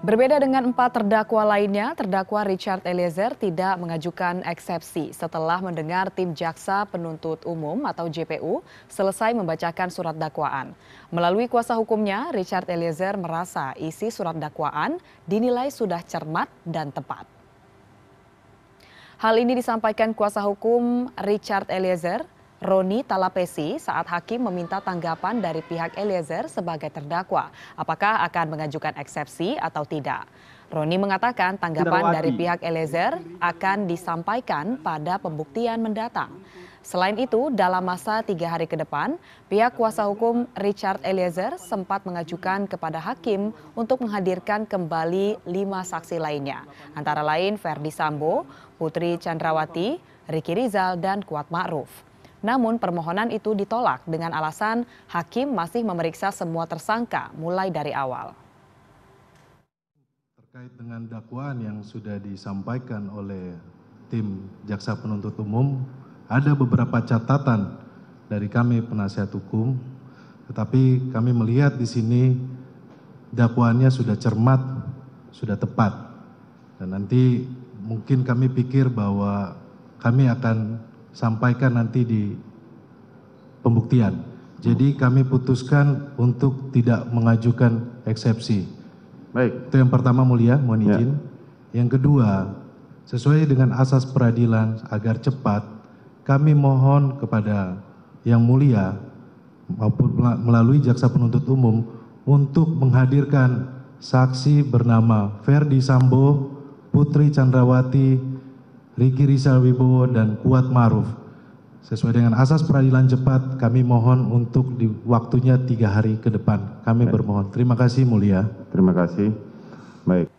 Berbeda dengan empat terdakwa lainnya, terdakwa Richard Eliezer tidak mengajukan eksepsi setelah mendengar tim jaksa penuntut umum atau JPU selesai membacakan surat dakwaan. Melalui kuasa hukumnya, Richard Eliezer merasa isi surat dakwaan dinilai sudah cermat dan tepat. Hal ini disampaikan kuasa hukum Richard Eliezer Roni Talapesi saat hakim meminta tanggapan dari pihak Eliezer sebagai terdakwa. Apakah akan mengajukan eksepsi atau tidak? Roni mengatakan tanggapan dari pihak Eliezer akan disampaikan pada pembuktian mendatang. Selain itu, dalam masa tiga hari ke depan, pihak kuasa hukum Richard Eliezer sempat mengajukan kepada hakim untuk menghadirkan kembali lima saksi lainnya, antara lain Ferdi Sambo, Putri Chandrawati, Riki Rizal, dan Kuat Ma'ruf. Namun permohonan itu ditolak dengan alasan hakim masih memeriksa semua tersangka mulai dari awal. Terkait dengan dakwaan yang sudah disampaikan oleh tim jaksa penuntut umum, ada beberapa catatan dari kami penasihat hukum, tetapi kami melihat di sini dakwaannya sudah cermat, sudah tepat. Dan nanti mungkin kami pikir bahwa kami akan sampaikan nanti di pembuktian. Jadi kami putuskan untuk tidak mengajukan eksepsi. Baik. Itu yang pertama mulia, mohon Ya. izin. Yang kedua, sesuai dengan asas peradilan agar cepat, kami mohon kepada yang mulia maupun melalui jaksa penuntut umum untuk menghadirkan saksi bernama Ferdi Sambo, Putri Chandrawati, Riki Rizal Wibowo, dan Kuat Maruf. Sesuai dengan asas peradilan cepat, kami mohon untuk di waktunya tiga hari ke depan. Kami bermohon. Terima kasih mulia. Terima kasih. Baik.